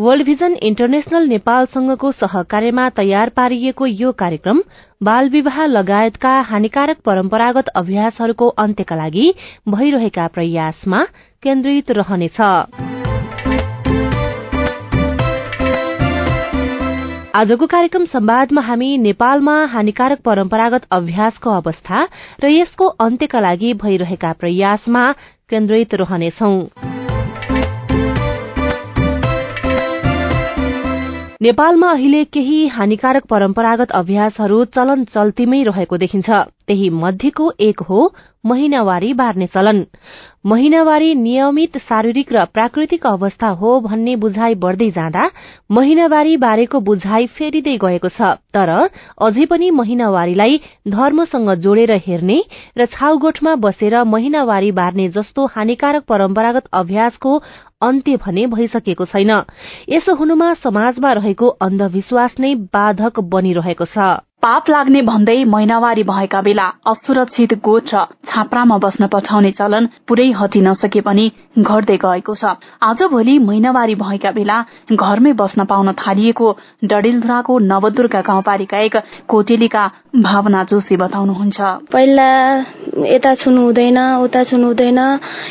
World Vision International नेपालसँगको सहकार्यमा तयार पारिएको यो कार्यक्रम बाल विवाह लगायतका हानिकारक परम्परागत अभ्यासहरूको अन्त्यका लागि भइरहेका प्रयासमा केन्द्रित रहनेछ। आजको कार्यक्रम संवादमा हामी नेपालमा हानिकारक परम्परागत अभ्यासको अवस्था र यसको अन्त्यका लागि भइरहेका प्रयासमा केन्द्रित रहनेछौं। नेपालमा अहिले केही हानिकारक परम्परागत अभ्यासहरू चलन चल्तीमै रहेको देखिन्छ। त्यही मध्येको एक हो महिनावारी बार्ने चलन। महिनावारी नियमित शारीरिक र प्राकृतिक अवस्था हो भन्ने बुझाइ बढ़दै जाँदा महिनावारी बारेको बुझाइ फेरिँदै गएको छ। तर अझै पनि महिनावारीलाई धर्मसँग जोडेर हेर्ने र छाउगोठमा बसेर महिनावारी बार्ने जस्तो हानिकारक परम्परागत अभ्यासको अन्त्य भने भइसकेको छैन। यसो हुनुमा समाजमा रहेको अन्धविश्वास नै बाधक बनिरहेको छ। पाप लाग्ने भन्दै महिनावारी भएका बेला असुरक्षित गोठ र छाप्रामा बस्न पठाउने चलन पुरै हटिन सके पनि घट्दै गएको छ। आजभोलि महिनावारी भएका बेला घरमै बस्न पाउन थालिएको डडेलधुराको नवदुर्गा गाउँपालिका एक कोटेलीका भावना जोशी बताउनुहुन्छ। पहिला यता छुनु हुँदैन उता छुनु हुँदैन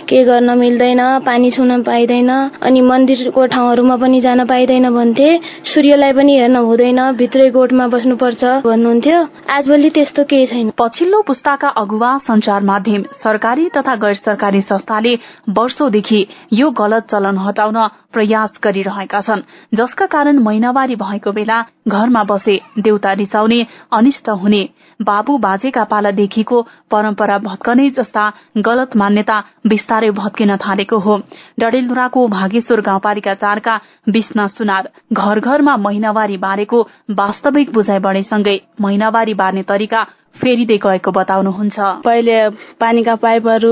के गर्न मिल्दैन पानी छुन पाइँदैन अनि मन्दिरको ठाउँहरूमा पनि जान पाइँदैन भन्थे। सूर्यलाई पनि हेर्न हुँदैन भित्रै गोठमा बस्नुपर्छ भन्नुहुन्थ्यो आजभोलि त्यस्तो केही छैन। पछिल्लो पुस्ताका अगुवा संचार माध्यम सरकारी तथा गैर सरकारी संस्थाले वर्षौंदेखि यो गलत चलन हटाउन प्रयास गरिरहेका छन् जसका कारण महिनावारी भएको बेला घरमा बसे देउता रिसाउने अनिष्ट हुने बाबु बाजेका पालादेखिको परम्परा भत्कने जस्ता गलत मान्यता विस्तारै भत्किन थालेको हो। डडेलधुराको भागेश्वर गाउँपालिका चारका विष्णा सुनार घर घरमा महिनावारी बारेको वास्तविक बुझाइ बढेसँगै महिनावारी बार्ने तरिका फेरिँदै गएको बताउनुहुन्छ। पहिले पानीका पाइपहरू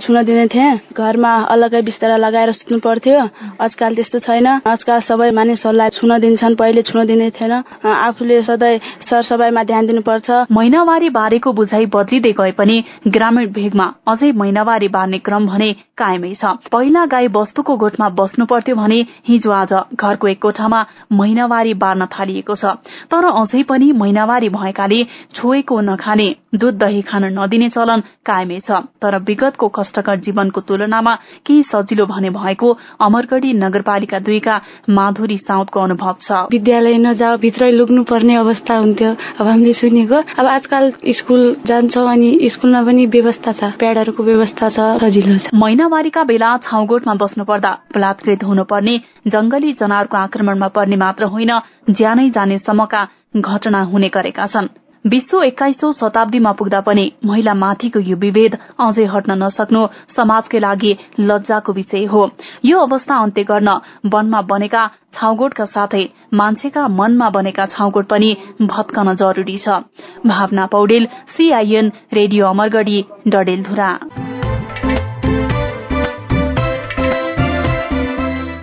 छुन दिने थिए। घरमा अलग्गै बिस्तारा लगाएर सुत्नु पर्थ्यो। आजकाल त्यस्तो छैन। आजकाल सबै मानिसहरूलाई छुन दिन्छन् पहिले छुन दिने थिएन आफूले सधैँ सरसफाइमा ध्यान दिनुपर्छ। महिनावारी बारेको बुझाइ बदलिँदै गए पनि ग्रामीण भेगमा अझै महिनावारी बार्ने क्रम भने कायमै छ। पहिला गाई वस्तुको गोठमा बस्नु पर्थ्यो भने हिजो आज घरको एक कोठामा महिनावारी बार्न थालिएको छ। तर अझै पनि महिनावारी भएकाले छोएको नखाने दूध दही खान नदिने चलन कायमै छ। तर विगतको कष्टकर जीवनको तुलनामा केही सजिलो भने भएको अमरगढ़ी नगरपालिका दुईका माधुरी साउदको अनुभव छ। विद्यालय नजाऊ भित्रै लुक्नु पर्ने अवस्था हुन्थ्यो। अब हामीले सुनेको अब आजकल स्कुल जान्छौ अनि स्कुलमा पनि व्यवस्था छ। प्याडहरूको व्यवस्था छ सजिलो छ। महिनावारीका बेला छाउगोठमा बस्नु पर्दा बलात्कृत हुनुपर्ने जंगली जनावरको आक्रमणमा पर्ने मात्र होइन ज्यानै जानेसम्मका घटना हुने गरेका छन्। विश्व एक्काइसौं शताब्दीमा पुग्दा पनि महिला माथिको यो विभेद अझै हट्न नसक्नु समाजकै लागि लज्जाको विषय हो। यो अवस्था अन्त्य गर्न वनमा बनेका छाउगोठका साथै मान्छेका मनमा बनेका छाउगोठ पनि भत्कन जरूरी छ। Bhawana Paudel CIN radio Amargadhi Dadeldhura.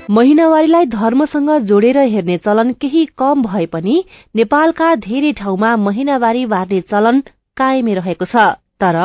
महिनावारीलाई धर्मसँग जोडेर हेर्ने चलन केही कम भए पनि नेपालका धेरै ठाउँमा महिनावारी बार्ने चलन कायमै रहेको छ। तर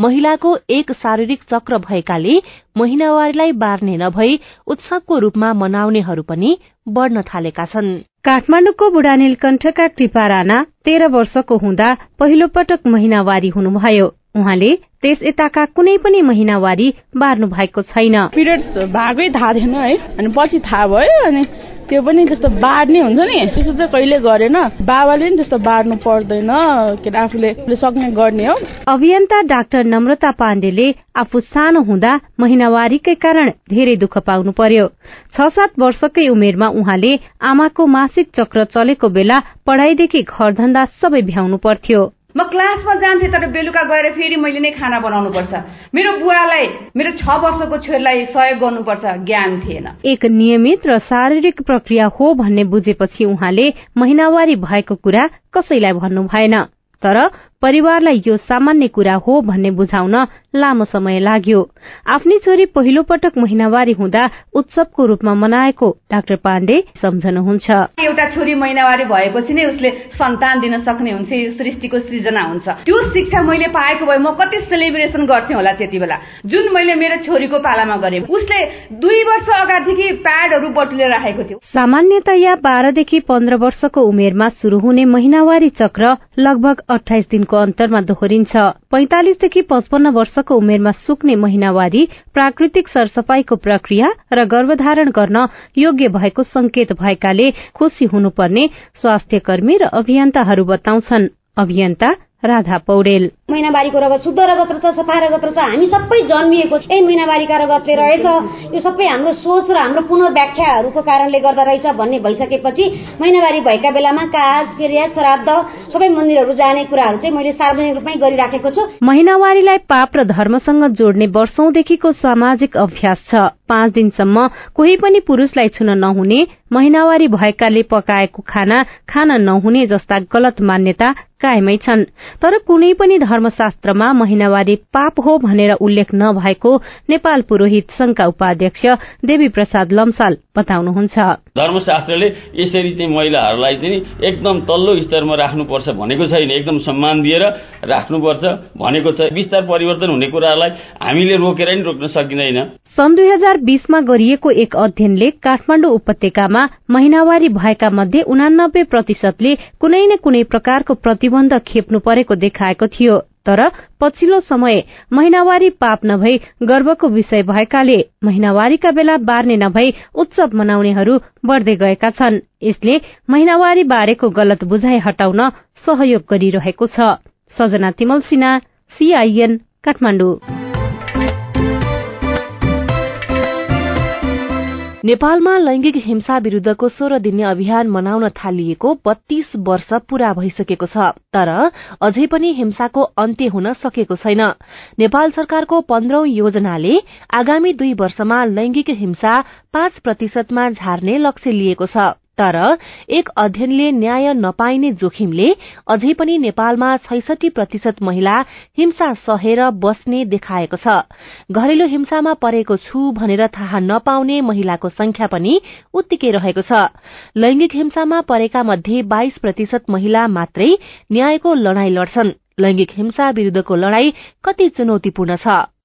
महिलाको एक शारीरिक चक्र भएकाले महिनावारीलाई बार्ने नभई उत्सवको रूपमा मनाउनेहरू पनि बढ़न थालेका छन्। काठमाडौँको बुढा नीलकण्ठका कृपा राणा तेह्र वर्षको हुँदा पहिलो पटक महिनावारी हुनुभयो। उहाँले त्यस यताका कुनै पनि महिनावारी बार्नु भएको छैन। पिरियड्स भएकै थाहा थिएन है अनि पछि थाहा भयो अनि त्यो पनि त्यस्तो बार्ने हुन्छ नि। त्यस्तो चाहिँ कहिले गरेन। बाबाले नि त्यस्तो बार्नु पर्दैन के अरे आफूले सक्ने गर्ने हो। अभियन्ता डाक्टर नम्रता पाण्डेले आफू सानो हुँदा महिनावारीकै कारण धेरै दुःख पाउनु पर्यो। छ सात वर्षकै उमेरमा उहाँले आमाको मासिक चक्र चलेको बेला पढ़ाईदेखि घरधन्दा सबै भ्याउनु पर्थ्यो। म क्लासमा जान्थेँ तर बेलुका गएर फेरि मैले नै खाना बनाउनु पर्छ मेरो बुवालाई मेरो छ वर्षको छोरीलाई सहयोग गर्नुपर्छ ज्ञान थिएन। एक नियमित र शारीरिक प्रक्रिया हो भन्ने बुझेपछि उहाँले महिनावारी भएको कुरा कसैलाई भन्नु भएन। तर परिवारलाई यो सामान्य कुरा हो भन्ने बुझाउन लामो समय लाग्यो। आफ्नी छोरी पहिलो पटक महिनावारी हुँदा उत्सवको रूपमा मनाएको डाक्टर पाण्डे सम्झनुहुन्छ। एउटा छोरी महिनावारी भएपछि नै उसले सन्तान दिन सक्ने हुन्छ सृष्टिको सृजना हुन्छ। त्यो शिक्षा मैले पाएको भए म कति सेलिब्रेसन गर्थेँ होला त्यति बेला। जुन मैले मेरो छोरीको पालामा गरेँ उसले दुई वर्ष अगाडिदेखि प्याडहरू बटुलेर राखेको थियो। सामान्यतया बाह्रदेखि पन्ध्र वर्षको उमेरमा शुरू हुने महिनावारी चक्र लगभग अठाइस दिनको अन्तरमा दोहोरिन्छ। पैंतालिसदेखि पचपन्न वर्षको उमेरमा सुक्ने महिनावारी प्राकृतिक सरसफाईको प्रक्रिया र गर्भधारण गर्न योग्य भएको संकेत भएकाले खुशी हुनुपर्ने स्वास्थ्य कर्मी र अभियन्ताहरू बताउँछन्। अभियन्ता राधा पौडेल महिनावारीको रगत शुद्ध रगत रहेछ सफा रगत रहेछ हामी सबै जन्मिएको ए महिनावारीका रगतले रहेछ। यो सबै हाम्रो सोच र हाम्रो पुनर्व्याख्याहरूको कारणले गर्दा रहेछ भन्ने भइसकेपछि महिनावारी भएका बेलामा काज क्रिया श्राद्ध सबै मन्दिरहरू जाने कुराहरू चाहिँ मैले सार्वजनिक रूपमै गरिराखेको छु। महिनावारीलाई पाप र धर्मसँग जोड्ने वर्षौंदेखिको सामाजिक अभ्यास छ। पाँच दिनसम्म कोही पनि पुरूषलाई छुन नहुने महिनावारी भएकाले पकाएको खाना खान नहुने जस्ता गलत मान्यता कायमै छन्। तर कुनै पनि धर्मशास्त्रमा महिनावारी पाप हो भनेर उल्लेख नभएको नेपाल पुरोहित संघका उपाध्यक्ष देवी प्रसाद लम्साल बताउनुहुन्छ। धर्मशास्त्रले यसरी चाहिँ महिलाहरूलाई चाहिँ एकदम तल्लो स्तरमा राख्नुपर्छ भनेको छैन। एकदम सम्मान दिएर राख्नुपर्छ भनेको छ। विस्तार परिवर्तन हुने कुरालाई हामीले रोकेर नि रोक्न सकिँदैन। सन् दुई हजार बीसमा गरिएको एक अध्ययनले काठमाडौँ उपत्यकामा महिनावारी भएका मध्ये उनानब्बे प्रतिशतले कुनै न कुनै प्रकारको प्रतिबन्ध खेप्नु परेको देखाएको थियो। तर पछिल्लो समय महिनावारी पाप नभई गर्वको विषय भएकाले महिनावारीका बेला बार्ने नभई उत्सव मनाउनेहरू बढ़दै गएका छन्। यसले महिनावारी बारेको गलत बुझाइ हटाउन सहयोग गरिरहेको छ। सजना तिमल सिन्हा सीआईएन काठमाडौँ। नेपालमा लैंगिक हिंसा विरूद्धको सोह्र दिने अभियान मनाउन थालिएको बत्तीस वर्ष पूरा भइसकेको छ तर अझै पनि हिंसाको अन्त्य हुन सकेको छैन। नेपाल सरकारको पन्ध्रौं योजनाले आगामी दुई वर्षमा लैंगिक हिंसा पाँच प्रतिशतमा झार्ने लक्ष्य लिएको छ। तर एक अध्ययनले न्याय नपाइने जोखिमले अझै पनि नेपालमा छैसठी प्रतिशत महिला हिंसा सहेर बस्ने देखाएको छ। घरेलु हिंसामा परेको छु भनेर थाहा नपाउने महिलाको संख्या पनि उत्तिकै रहेको छ। लैंगिक हिंसामा परेका मध्ये बाइस प्रतिशत महिला मात्रै न्यायको लड़ाई लड्छन्। लैंगिक हिंसा विरूद्धको लड़ाई कति चुनौतीपूर्ण छ।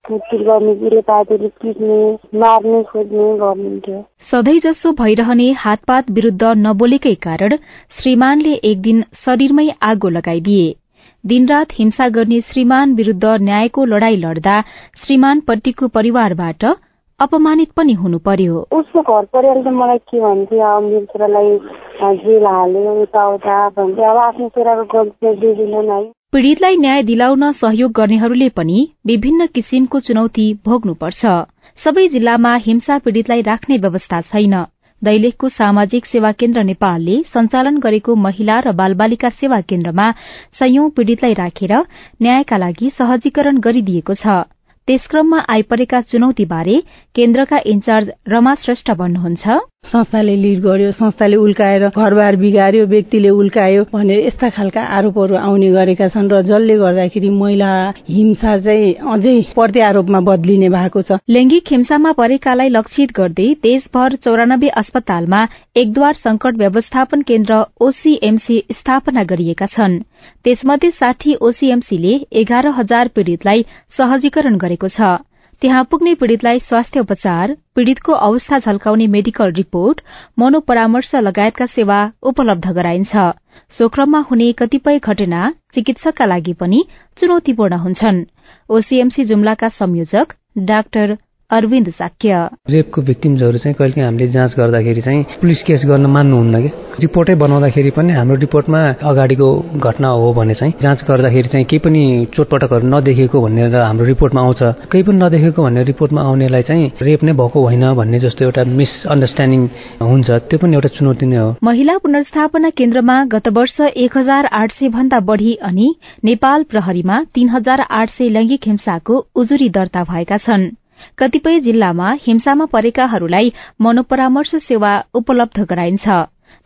सधैँ जसो भइरहने हातपात विरूद्ध नबोलेकै कारण श्रीमानले एक दिन शरीरमै आगो लगाइदिए। दिनरात हिंसा गर्ने श्रीमान विरूद्ध न्यायको लड़ाई लड्दा श्रीमानपट्टिको परिवारबाट अपमानित पनि हुनु पर्यो उसको घर परिवार चाहिँ मलाई के भन्थ्यो अब मेरो छोरालाई जेल हाल्यो यताउता भन्थ्यो। अब आफ्नो छोराको गल्ती है। पीड़ितलाई न्याय दिलाउन सहयोग गर्नेहरूले पनि विभिन्न किसिमको चुनौती भोग्नुपर्छ। सबै जिल्लामा हिंसा पीड़ितलाई राख्ने व्यवस्था छैन। दैलेखको सामाजिक सेवा केन्द्र नेपालले सञ्चालन गरेको महिला र बालबालिका सेवा केन्द्रमा सयौं पीड़ितलाई राखेर न्यायका लागि सहजीकरण गरिदिएको छ। त्यसक्रममा आइपरेका चुनौतीबारे केन्द्रका इन्चार्ज रमा श्रेष्ठ भन्नुहुन्छ। संस्थाले लिड गर्यो संस्थाले उल्काएर घरबार बिगार्यो व्यक्तिले उल्कायो भनेर यस्ता खालका आरोपहरू आउने गरेका छन् र जसले गर्दाखेरि महिला हिंसा चाहिँ अझै प्रत्यारोपमा बदलिने भएको छ। लैंगिक हिंसामा परेकालाई लक्षित गर्दै देशभर चौरानब्बे अस्पतालमा एकद्वार संकट व्यवस्थापन केन्द्र ओसीएमसी स्थापना गरिएका छन्। त्यसमध्ये साठी ओसीएमसीले एघार हजार पीड़ितलाई सहजीकरण गरेको छ। त्यहाँ पुग्ने पीड़ितलाई स्वास्थ्य उपचार पीड़ितको अवस्था झल्काउने मेडिकल रिपोर्ट मनोपरामर्श लगायतका सेवा उपलब्ध गराइन्छ। सोक्रममा हुने कतिपय घटना चिकित्सकका लागि पनि चुनौतीपूर्ण हुन्छन्। ओसीएमसी जुम्लाका संयोजक डाक्टर अरविन्द साक्य। रेपको भिक्टिम्सहरू चाहिँ कहिले हामीले जाँच गर्दाखेरि चाहिँ पुलिस केस गर्न मान्नुहुन्न कि रिपोर्टै बनाउँदाखेरि पनि हाम्रो रिपोर्टमा अगाडिको घटना हो भने चाहिँ जाँच गर्दाखेरि चाहिँ केही पनि चोटपटकहरू नदेखेको भनेर हाम्रो रिपोर्टमा आउँछ। केही पनि नदेखेको भनेर रिपोर्टमा आउनेलाई चाहिँ रेप नै भएको होइन भन्ने जस्तो एउटा मिसअन्डरस्ट्यान्डिङ हुन्छ। त्यो पनि एउटा चुनौती नै हो। महिला पुनर्स्थापना केन्द्रमा गत वर्ष एक हजार आठ सय भन्दा बढ़ी अनि नेपाल प्रहरीमा तीन हजार आठ सय लैंगिक हिंसाको उजुरी दर्ता भएका छन्। कतिपय जिल्लामा हिंसामा परेकाहरूलाई मनोपरामर्श सेवा उपलब्ध गराइन्छ।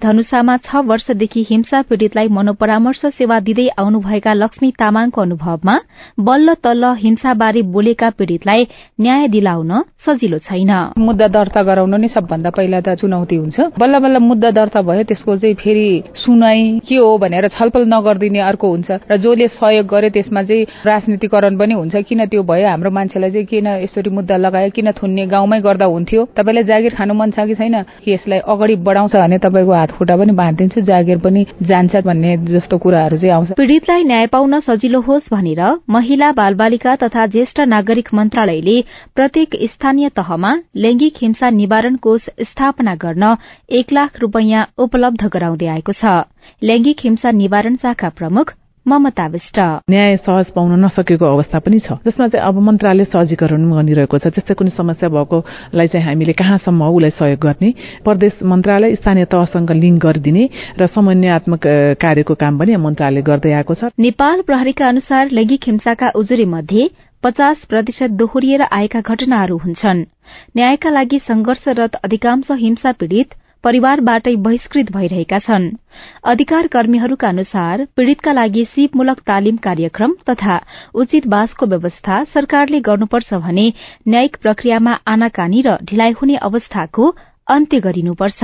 धनुषामा छ वर्षदेखि हिंसा पीड़ितलाई मनोपरामर्श सेवा दिँदै आउनुभएका लक्ष्मी तामाङको अनुभवमा बल्ल तल्ल हिंसाबारे बोलेका पीड़ितलाई न्याय दिलाउन सजिलो छैन। मुद्दा दर्ता गराउन नै सबभन्दा पहिला त चुनौती हुन्छ। बल्ल बल्ल मुद्दा दर्ता भयो त्यसको चाहिँ फेरि सुनाई के हो भनेर छलफल नगरिदिने अर्को हुन्छ र जसले सहयोग गर्यो त्यसमा चाहिँ राजनीतिकरण पनि हुन्छ। किन त्यो भयो? हाम्रो मान्छेलाई चाहिँ किन यसरी मुद्दा लगायो? किन थुन्ने गाउँमै गर्दा हुन्थ्यो? तपाईँलाई जागिर खानु मन छ कि छैन? कि यसलाई अगाडि बढाउँछ भने तपाईँको हात खुट्टा पनि बाँधिदिन्छु जागिर पनि जान्छ भन्ने जस्तो कुराहरू चाहिँ आउँछ। पीड़ितलाई न्याय पाउन सजिलो होस् भनेर महिला बालबालिका तथा ज्येष्ठ नागरिक मन्त्रालयले प्रत्येक स्थानीय तहमा लैंगिक हिंसा निवारण कोष स्थापना गर्न एक लाख रूपियाँ उपलब्ध गराउँदै आएको छ। लैंगिक हिंसा निवारण शाखा प्रमुख ममता विष्ट न्याय सहज पाउन नसकेको अवस्था पनि छ। जसमा चाहिँ अब मन्त्रालय सहजीकरण गरिरहेको छ। त्यस्तै कुनै समस्या भएकोलाई चाहिँ हामीले कहाँसम्म उसलाई सहयोग गर्ने। प्रदेश मन्त्रालय स्थानीय तहसँग लिङ्क गरिदिने र समन्वयात्मक कार्यको काम पनि मन्त्रालय गर्दै आएको छ। नेपाल प्रहरीका अनुसार लैंगिक हिंसाका उजुरी मध्ये पचास प्रतिशत दोहोरिएर आएका घटनाहरू हुन्छन्। न्यायका लागि संघर्षरत अधिकांश हिंसा पीड़ित परिवारबाटै बहिष्कृत भइरहेका छन्। अधिकार कर्मीहरूका अनुसार पीड़ितका लागि सिपमूलक तालिम कार्यक्रम तथा उचित बासको व्यवस्था सरकारले गर्नुपर्छ भने न्यायिक प्रक्रियामा आनाकानी र ढिलाइ हुने अवस्थाको अन्त्य गरिनुपर्छ।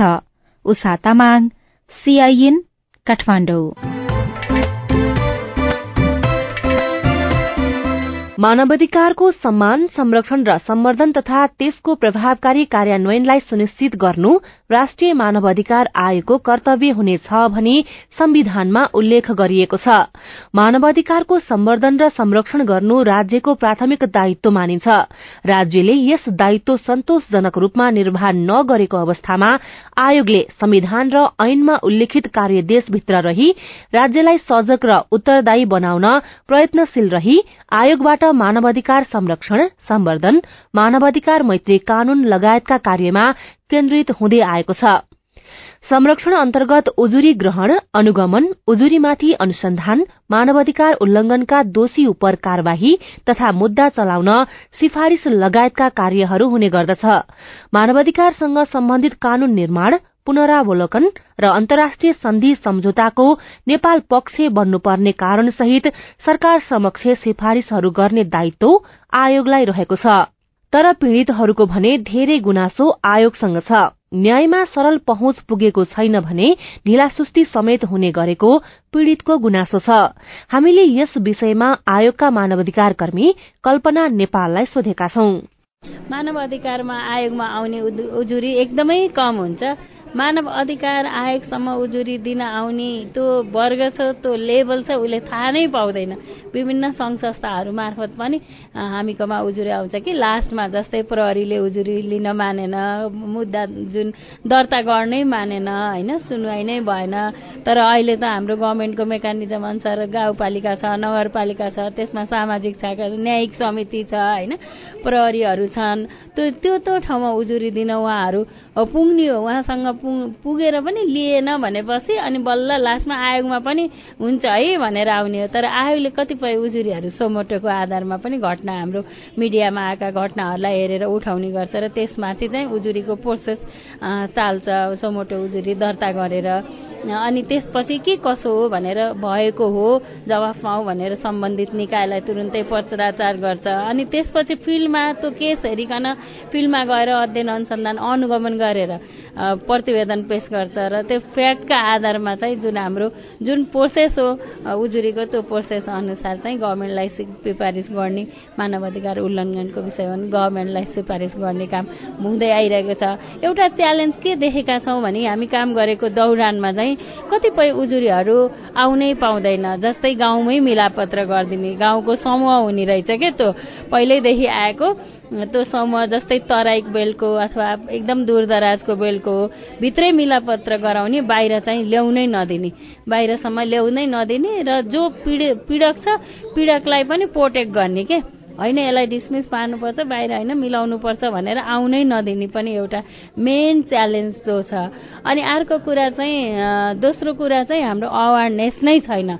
मानवाधिकारको सम्मान संरक्षण र सम्वर्धन तथा त्यसको प्रभावकारी कार्यान्वयनलाई सुनिश्चित गर्नु राष्ट्रिय मानव अधिकार आयोगको कर्तव्य हुनेछ भनी संविधानमा उल्लेख गरिएको छ। मानवाधिकारको सम्वर्धन र संरक्षण गर्नु राज्यको प्राथमिक दायित्व मानिन्छ। राज्यले यस दायित्व सन्तोषजनक रूपमा निर्वाह नगरेको अवस्थामा आयोगले संविधान र ऐनमा उल्लेखित कार्यदेशभित्र रही राज्यलाई सजग र उत्तरदायी बनाउन प्रयत्नशील रही आयोगबाट मानवाधिकार संरक्षण सम्वर्धन मानवाधिकार मैत्री कानून लगायतका कार्यमा केन्द्रित हुँदै आएको छ। संरक्षण अन्तर्गत उजुरी ग्रहण अनुगमन उजुरीमाथि अनुसन्धान मानवाधिकार उल्लंघनका दोषी उप कार्यवाही तथा मुद्दा चलाउन सिफारिश लगायतका कार्यहरू हुने गर्दछ। मानवाधिकारसँग सम्बन्धित कानून निर्माण पुनरावलोकन र अन्तर्राष्ट्रिय सन्धि सम्झौताको नेपाल पक्ष बन्नुपर्ने कारण सहित सरकार समक्ष सिफारिशहरू गर्ने दायित्व आयोगलाई रहेको छ। तर पीड़ितहरूको भने धेरै गुनासो आयोगसँग छ। न्यायमा सरल पहुँच पुगेको छैन भने ढिलासुस्ती समेत हुने गरेको पीड़ितको गुनासो छ। हामीले यस विषयमा आयोगका मानवाधिकार कर्मी कल्पना नेपाललाई सोधेका छौं। मानव अधिकारमा आयोगमा आउने उजुरी एकदमै कम हुन्छ। मानव अधिकार आयोगसम्म उजुरी दिन आउने त्यो वर्ग छ त्यो लेभल छ उसले थाहा नै पाउँदैन। विभिन्न सङ्घ संस्थाहरू मार्फत पनि हामीकोमा उजुरी आउँछ कि लास्टमा जस्तै प्रहरीले उजुरी लिन मानेन मुद्दा जुन दर्ता गर्नै मानेन होइन सुनवाई नै भएन। तर अहिले त हाम्रो गभर्मेन्टको मेकानिजम अनुसार गाउँपालिका छ नगरपालिका छ त्यसमा सामाजिक शाखा न्यायिक समिति छ होइन प्रहरीहरू छन्। त्यो त्यो ठाउँमा उजुरी दिन उहाँहरू पुग्ने हो। उहाँसँग पुगेर पनि लिएन भनेपछि अनि बल्ल लास्टमा आयोगमा पनि हुन्छ है भनेर आउने हो। तर आयोगले कतिपय उजुरीहरू सोमोटोको आधारमा पनि घटना हाम्रो मिडियामा आएका घटनाहरूलाई हेरेर उठाउने गर्छ र त्यसमाथि चाहिँ उजुरीको प्रोसेस चाल्छ सोमोटो उजुरी दर्ता गरेर। अनि त्यसपछि के कसो हो भनेर भएको हो जवाफ पाऊ भनेर सम्बन्धित निकायलाई तुरुन्तै पत्राचार गर्छ। अनि त्यसपछि फिल्डमा त्यो केस हेरिकन फिल्डमा गएर अध्ययन अनुसन्धान अनुगमन गरेर प्रतिवेदन पेश गर्छ र त्यो फ्याक्टका आधारमा चाहिँ जुन हाम्रो जुन प्रोसेस हो उजुरीको त्यो प्रोसेस अनुसार चाहिँ गभर्मेन्टलाई सिफारिस गर्ने मानव अधिकार उल्लङ्घनको विषयमा गभर्मेन्टलाई सिफारिस गर्ने काम हुँदै आइरहेको छ। एउटा च्यालेन्ज के देखेका छौँ भने हामी काम गरेको दौरानमा चाहिँ चाहिँ कतिपय उजुरीहरू आउनै पाउँदैन जस्तै गाउँमै मिलापत्र गरिदिने गाउँको समूह हुने रहेछ क्या त्यो? पहिल्यैदेखि आएको त्यो समूह जस्तै तराईक बेलको अथवा एकदम दूरदराजको बेलको भित्रै मिलापत्र गराउने बाहिर चाहिँ ल्याउनै नदिने। बाहिरसम्म ल्याउनै नदिने र जो पीडक छ पीडकलाई पनि प्रोटेक्ट गर्ने के? होइन यसलाई डिसमिस पार्नुपर्छ बाहिर होइन मिलाउनुपर्छ भनेर आउनै नदिने पनि एउटा मेन च्यालेन्ज जो छ। अनि अर्को कुरा चाहिँ दोस्रो कुरा चाहिँ हाम्रो अवेरनेस नै छैन।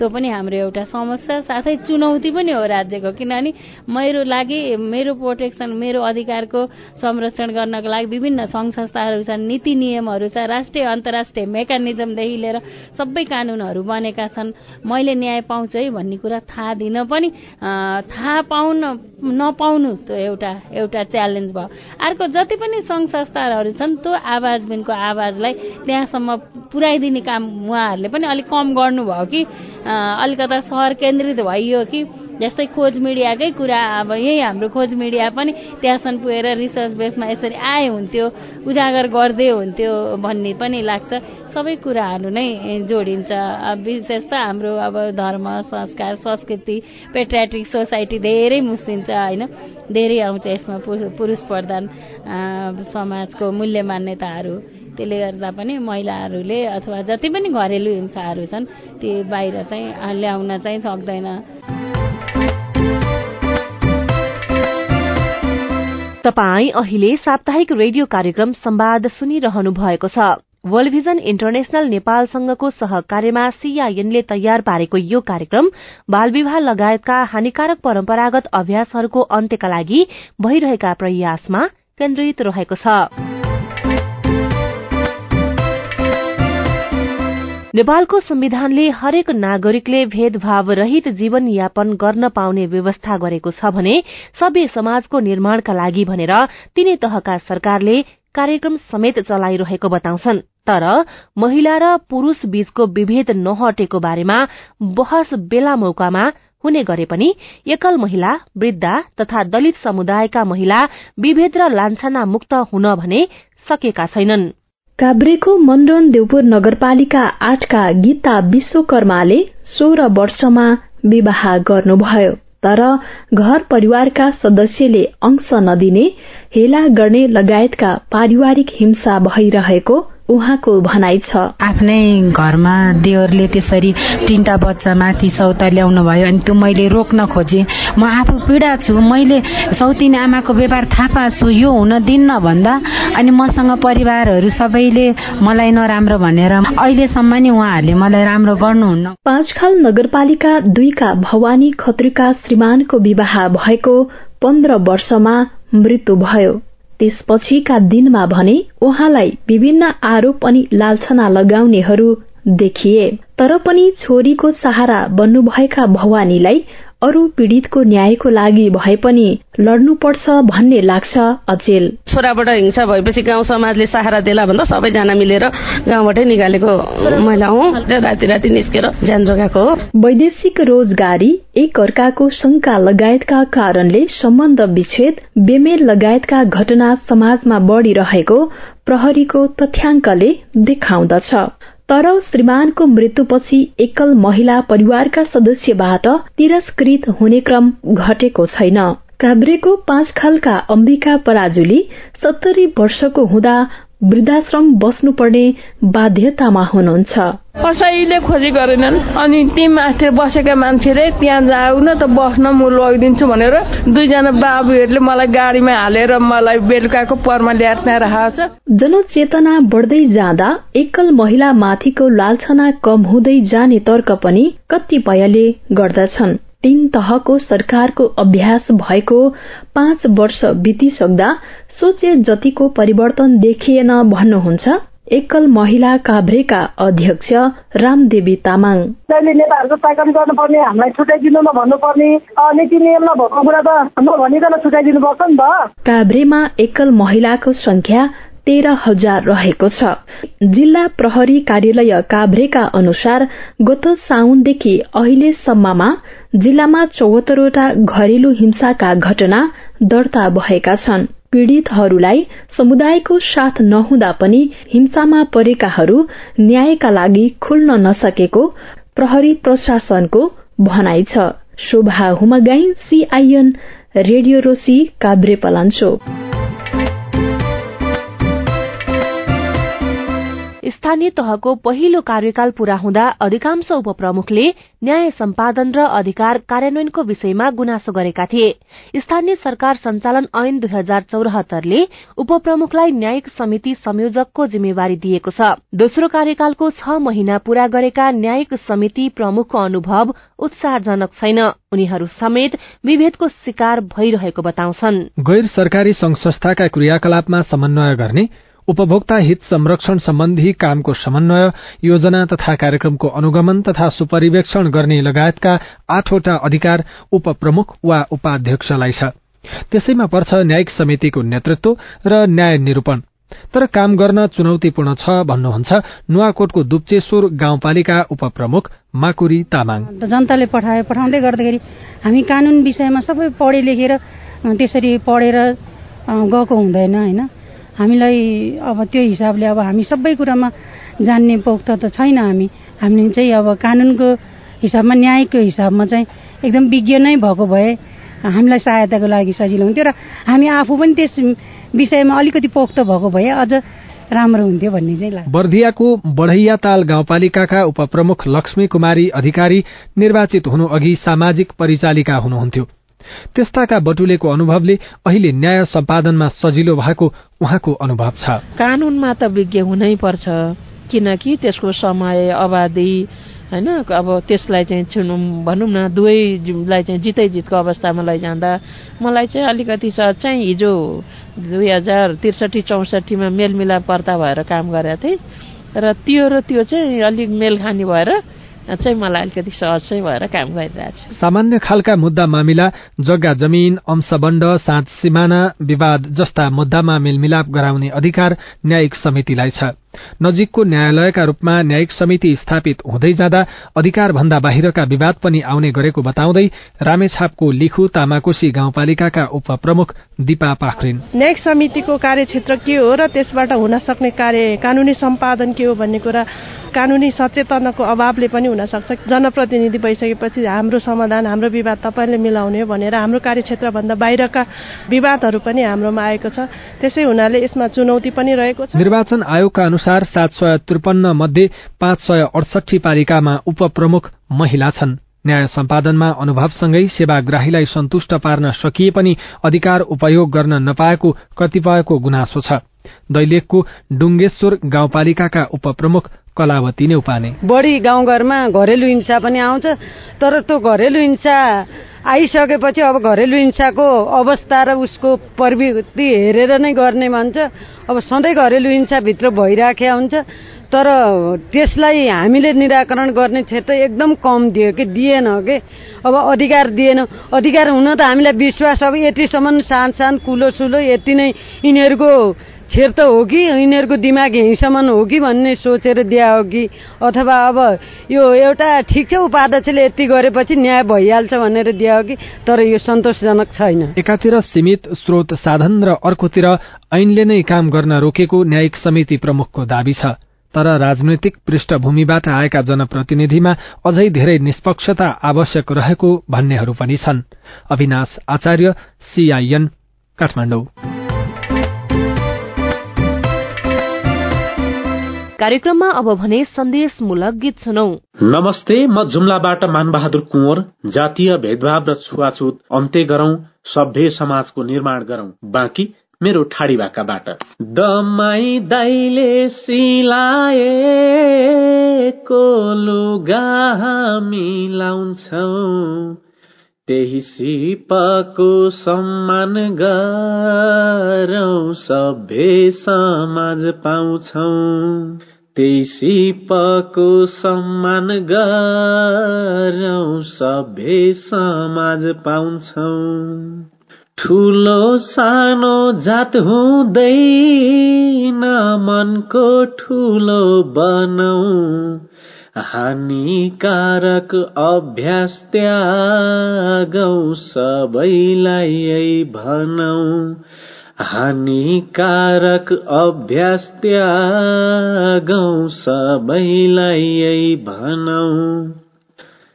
त्यो पनि हाम्रो एउटा समस्या साथै चुनौती पनि हो राज्यको। किनभने मेरो लागि मेरो प्रोटेक्सन मेरो अधिकारको संरक्षण गर्नको लागि विभिन्न सङ्घ संस्थाहरू छन् नीति नियमहरू छ राष्ट्रिय अन्तर्राष्ट्रिय मेकानिजमदेखि लिएर सबै कानुनहरू बनेका छन्। मैले न्याय पाउँछु है भन्ने कुरा थाहा दिन पनि थाहा पाउन नपाउनु त्यो एउटा एउटा च्यालेन्ज भयो। अर्को जति पनि सङ्घ संस्थाहरू छन् त्यो आवाज बिनको आवाजलाई त्यहाँसम्म पुर्याइदिने काम उहाँहरूले पनि अलिक कम गर्नुभयो कि अलिकता सहर केन्द्रित भइयो कि जस्तै खोज मिडियाकै कुरा अब यही हाम्रो खोज मिडिया पनि त्यहाँसम्म पुगेर रिसर्च बेसमा यसरी आए हुन्थ्यो उजागर गर्दै हुन्थ्यो भन्ने पनि लाग्छ। सबै कुराहरू नै जोडिन्छ। विशेष त हाम्रो अब धर्म संस्कार संस्कृति पेट्रियाटिक सोसाइटी धेरै मुस्लिन्छ होइन? धेरै आउँछ यसमा पुरुष प्रधान समाजको मूल्य मान्यताहरू। त्यसले गर्दा पनि महिलाहरूले अथवा जति पनि घरेलु हिंसाहरू छन् ती बाहिर चाहिँ ल्याउन चाहिँ सक्दैन। तपाई अहिले साप्ताहिक रेडियो कार्यक्रम संवाद सुनिरहनु भएको छ। वर्ल्ड भिजन इन्टरनेशनल नेपालसँगको सहकार्यमा सीआईएनले तयार पारेको यो कार्यक्रम बाल विवाह लगायतका हानिकारक परम्परागत अभ्यासहरूको अन्त्यका लागि भइरहेका प्रयासमा केन्द्रित रहेको छ। नेपालको संविधानले हरेक नागरिकले भेदभाव रहित जीवन यापन गर्न पाउने व्यवस्था गरेको छ भने सभ्य समाजको निर्माणका लागि भनेर तीनै तहका सरकारले कार्यक्रम समेत चलाइरहेको बताउँछन्। तर महिला र पुरूष बीचको विभेद नहटेको बारेमा बहस बेला मौकामा हुने गरे पनि एकल महिला वृद्धा तथा दलित समुदायका महिला विभेद र लान्छना मुक्त हुन भने सकेका छैनन्। काभ्रेको मनरन देवपुर नगरपालिका आठका गीता विश्वकर्माले सोह्र वर्षमा विवाह गर्नुभयो। तर घर परिवारका सदस्यले अंश नदिने हेला गर्ने लगायतका पारिवारिक हिंसा भइरहेको उहाँको भनाइ छ। आफ्नै घरमा देवरले त्यसरी तिनटा बच्चा माथि सौता ल्याउनु भयो अनि त्यो मैले रोक्न खोजेँ। म आफू पीडा छु मैले सौतिनी आमाको व्यवहार थाहा पाएको छु यो हुन दिन्न भन्दा अनि मसँग परिवारहरू सबैले मलाई नराम्रो भनेर अहिलेसम्म नि उहाँहरूले मलाई राम्रो गर्नुहुन्न। पाँचखाल नगरपालिका दुईका भवानी खत्रीका श्रीमानको विवाह भएको पन्ध्र वर्षमा मृत्यु भयो। त्यसपछिका दिनमा भने उहाँलाई विभिन्न आरोप अनि लालछना लगाउनेहरू देखिए। तर पनि छोरीको सहारा बन्नुभएका भवानीलाई अरू पीड़ितको न्यायको लागि भए पनि लड्नुपर्छ भन्ने लाग्छ अचेल। छोराबाट हिंसा भएपछि गाउँ समाजले सहारा देला भन्दा सबैजना मिलेर गाउँबाटै निकालेको महिला हुँ राति राति निस्केर ज्यान जोगाएको हो। वैदेशिक रोजगारी एक अर्काको शंका लगायतका कारणले सम्बन्ध विच्छेद बेमेल लगायतका घटना समाजमा बढ़िरहेको प्रहरीको तथ्याङ्कले देखाउँदछ। तर श्रीमानको मृत्युपछि एकल महिला परिवारका सदस्यबाट तिरस्कृत हुने क्रम घटेको छैन। काभ्रेको पाँच खालका अम्बिका पराजुली सत्तरी वर्षको हुँदा वृद्धाश्रम बस्नुपर्ने बाध्यतामा हुनुहुन्छ। कसैले खोजी गरेनन्। अनि ती माथि बसेका मान्छेले त्यहाँ जाऊ न त बस्न म लगिदिन्छु भनेर दुईजना बाबुहरूले मलाई गाडीमा हालेर मलाई बेलुकाको परमा ल्याएर त्यहाँ राखेको छ। जनचेतना बढ्दै जाँदा एकल महिला माथिको लालछना कम हुँदै जाने तर्क पनि कतिपयले गर्दछन्। तीन तहको सरकारको अभ्यास भएको पाँच वर्ष बितिसक्दा सोचे जतिको परिवर्तन देखिएन भन्नुहुन्छ एकल महिला काभ्रेका अध्यक्ष रामदेवी तामाङ। नेताहरूको ताकन गर्नुपर्ने हामीलाई छुट्याइदिनु भन्नुपर्ने नीति नियम नभएको कुरा त नभनिकन छुट्याइदिनु पर्छ नि त। काभ्रेमा एकल महिलाको संख्या तेह्र हजार रहेको छ। जिल्ला प्रहरी कार्यालय काभ्रेका अनुसार गत साउनदेखि अहिलेसम्ममा जिल्लामा चौहत्तरवटा घरेलु हिंसाका घटना दर्ता भएका छन्। पीड़ितहरूलाई समुदायको साथ नहुँदा पनि हिंसामा परेकाहरू न्यायका लागि खुल्न नसकेको प्रहरी प्रशासनको भनाइ छ। शोभा हुमगाई सीआईएन रेडियो रोसी काभ्रे स्थानीय तहको पहिलो कार्यकाल पूरा हुँदा अधिकांश उपप्रमुखले न्याय सम्पादन र अधिकार कार्यान्वयनको विषयमा गुनासो गरेका थिए। स्थानीय सरकार संचालन ऐन दुई हजार चौरात्तरले उपप्रमुखलाई न्यायिक समिति संयोजकको जिम्मेवारी दिएको छ। दोस्रो कार्यकालको छ महिना पूरा गरेका न्यायिक समिति प्रमुखको अनुभव उत्साहजनक छैन। उनीहरू समेत विभेदको शिकार भइरहेको बताउँछन्। गैर सरकारी संघ संस्थाका क्रियाकलापमा समन्वय गर्ने उपभोक्ता हित संरक्षण सम्बन्धी कामको समन्वय योजना तथा कार्यक्रमको अनुगमन तथा सुपरिवेक्षण गर्ने लगायतका आठवटा अधिकार उपप्रमुख वा उपाध्यक्षलाई छ। त्यसैमा पर्छ न्यायिक समितिको नेतृत्व र न्याय निरूपण। तर काम गर्न चुनौतीपूर्ण छ भन्नुहुन्छ नुवाकोटको दुप्चेश्वर गाउँपालिका उपप्रमुख माकुरी तामाङ। जनताले पठाए पठाउँदै गर्दाखेरि हामी कानून विषयमा सबै पढे लेखेर त्यसरी पढेर गएको हुँदैन होइन? हामीलाई अब त्यो हिसाबले अब हामी सबै कुरामा जान्ने पोख्त त छैन हामी। हामी चाहिँ अब कानुनको हिसाबमा न्यायको हिसाबमा चाहिँ एकदम विज्ञ नै भएको भए हामीलाई सहायताको लागि सजिलो हुन्थ्यो र हामी आफू पनि त्यस विषयमा अलिकति पोख्त भएको भए अझ राम्रो हुन्थ्यो भन्ने चाहिँ लाग्छ। बर्दियाको बढ़ैया ताल गाउँपालिकाका उपप्रमुख लक्ष्मी कुमारी अधिकारी निर्वाचित हुनु अघि सामाजिक परिचालिका हुनुहुन्थ्यो। त्यस्ताका बटुलेको अनुभवले अहिले न्याय सम्पादनमा सजिलो भएको उहाँको अनुभव छ। कानूनमा त विज्ञ हुनै पर्छ किनकि त्यसको समय अवधि होइन अब त्यसलाई चाहिँ छुनु भनौँ न दुवैलाई चाहिँ जितै जितको अवस्थामा लैजाँदा मलाई चाहिँ अलिकति चाहिँ हिजो दुई हजार त्रिसठी चौसठीमा मेलमिलापकर्ता भएर काम गरेको थिएँ र त्यो र त्यो चाहिँ अलिक मेलखानी भएर चाहिँ मलाई अलिकति सहज भएर काम गरिरहेको सामान्य खालका मुद्दा मामिला जग्गा जमिन अंशबण्ड साँच सिमाना विवाद जस्ता मुद्दामा मेलमिलाप गराउने अधिकार न्यायिक समितिलाई छ। नजिकको न्यायालयका रूपमा न्यायिक समिति स्थापित हुँदै जाँदा अधिकार भन्दा बाहिरका विवाद पनि आउने गरेको बताउँदै रामेछापको लिखु तामाकोशी गाउँपालिकाका उपप्रमुख दिपा पाखरिन। न्यायिक समितिको कार्यक्षेत्र के हो र त्यसबाट हुन सक्ने कार्य कानूनी सम्पादन के हो भन्ने कुरा कानूनी सचेतनाको अभावले पनि हुन सक्छ। जनप्रतिनिधि भइसकेपछि हाम्रो समाधान हाम्रो विवाद तपाईँले मिलाउने भनेर हाम्रो कार्यक्षेत्रभन्दा बाहिरका विवादहरू पनि हाम्रोमा आएको छ। त्यसै हुनाले यसमा चुनौती पनि रहेको छ। निर्वाचन आयोगका अनुसार सात सय त्रिपन्न मध्ये पाँच सय अडसठी पालिकामा उपप्रमुख महिला छन्। न्याय सम्पादनमा अनुभवसँगै सेवाग्राहीलाई सन्तुष्ट पार्न सकिए पनि अधिकार उपयोग गर्न नपाएको कतिपयको गुनासो छ। दैलेखको डुङ्गेश्वर गाउँपालिकाका उपप्रमुख कलावती नै उपाने। बढी गाउँघरमा घरेलु हिंसा पनि आउँछ तर त्यो घरेलु हिंसा आइसकेपछि अब घरेलु हिंसाको अवस्था र उसको प्रवृत्ति हेरेर नै गर्ने भन्छ। अब सधैँ घरेलु हिंसाभित्र भइराखेका हुन्छ तर त्यसलाई हामीले निराकरण गर्ने क्षेत्र एकदम कम दियो कि दिएन कि। अब अधिकार दिएन अधिकार हुन त हामीलाई विश्वास अब यतिसम्म सान सान कुलो सुलो यति नै यिनीहरूको छेर त हो कि यिनीहरूको दिमाग यहीँसम्म हो कि भन्ने सोचेर दिया हो कि अथवा अब यो एउटा ठिक छ उपाध्यक्षले यति गरेपछि न्याय भइहाल्छ भनेर दिया हो कि तर यो सन्तोषजनक छैन। एकातिर सीमित स्रोत साधन र अर्कोतिर ऐनले नै काम गर्न रोकेको न्यायिक समिति प्रमुखको दावी छ। तर राजनैतिक पृष्ठभूमिबाट आएका जनप्रतिनिधिमा अझै धेरै निष्पक्षता आवश्यक रहेको भन्नेहरू पनि छन्। अविनाश आचार्य सीआईएन काठमाडौँ। कार्यक्रममा अब भने सन्देशमूलक गीत सुनौ। नमस्ते म जुम्लाबाट मानबहादुर कुँवर जातीय भेदभाव र छुवाछुत अन्त्य गरौं सभ्य समाजको निर्माण गरौं। बाँकी मेरो ठाडी भाकाबाट। दमाई दाइले सिलाए लुगा मिलाउँछौ त्यही सिपको सम्मान गरौं सभ्य समाज पाउँछौ। त्यही सिपको सम्मान गरौँ सभ्य समाज पाउँछौ। ठुलो सानो जात हुँदैन मनको ठुलो बनौ हानिकारक अभ्यास त्यागौ सबैलाई भनौ हानिकारक अभ्यास त्यागौ सबैलाई यही भनौ।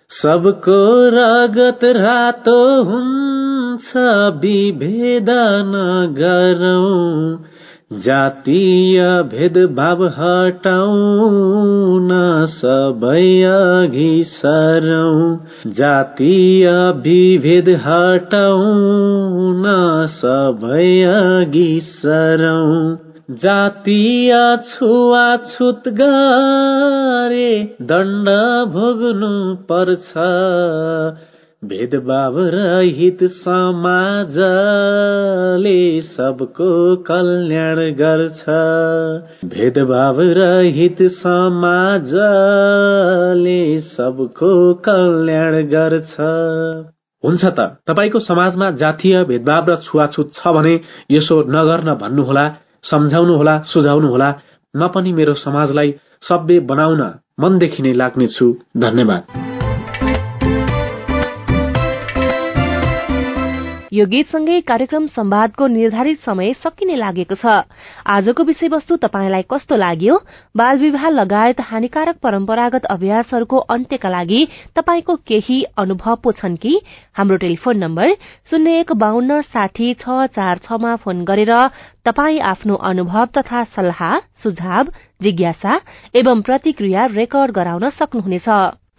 सबको रगत रातो हुन्छ विभेद नगरौँ जातीय भेदभाव हटाउन सबै अघि सरौँ जातीय विभेद हटाउन सबै अघि सरौँ जातीय छुवाछुत गरे दण्ड भोग्नु पर्छ। भेदभाव रहित समाजले सबको कल्याण गर्छ। भेदभाव रहित समाजले सबको कल्याण गर्छ। हुन्छ त तपाईँको समाजमा जातीय भेदभाव र छुवाछुत छ भने यसो नगर्न भन्नुहोला सम्झाउनुहोला सुझाउनुहोला। म पनि मेरो समाजलाई सभ्य बनाउन मनदेखि नै लाग्नेछु। धन्यवाद। यो गीतसँगै कार्यक्रम सम्वादको निर्धारित समय सकिने लागेको छ। आजको विषयवस्तु तपाईँलाई कस्तो लाग्यो? बाल विवाह लगायत हानिकारक परम्परागत अभ्यासहरूको अन्त्यका लागि तपाईँको केही अनुभव पो छन् कि? हाम्रो टेलिफोन नम्बर शून्य एक बान्न साठी छ चार छमा फोन गरेर तपाई आफ्नो अनुभव तथा सल्लाह सुझाव जिज्ञासा एवं प्रतिक्रिया रेकर्ड गराउन सक्नुहुनेछ।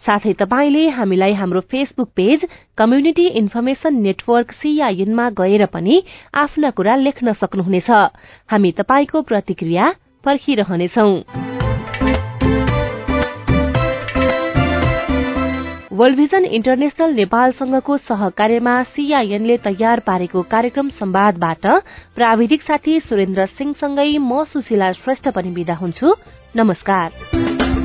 साथै तपाईले हामीलाई हाम्रो Facebook page community information network सीआईएनमा गएर पनि आफ्ना कुरा लेख्न सक्नुहुनेछ। हामी तपाईको प्रतिक्रिया पर्खिरहनेछौ। वर्ल्ड भिजन इन्टरनेशनल नेपालसँगको सहकार्यमा सीआईएनले तयार पारेको कार्यक्रम सम्वादबाट प्राविधिक साथी सुरेन्द्र सिंहसँगै म सुशीला श्रेष्ठ पनि विदा हुन्छु। नमस्कार।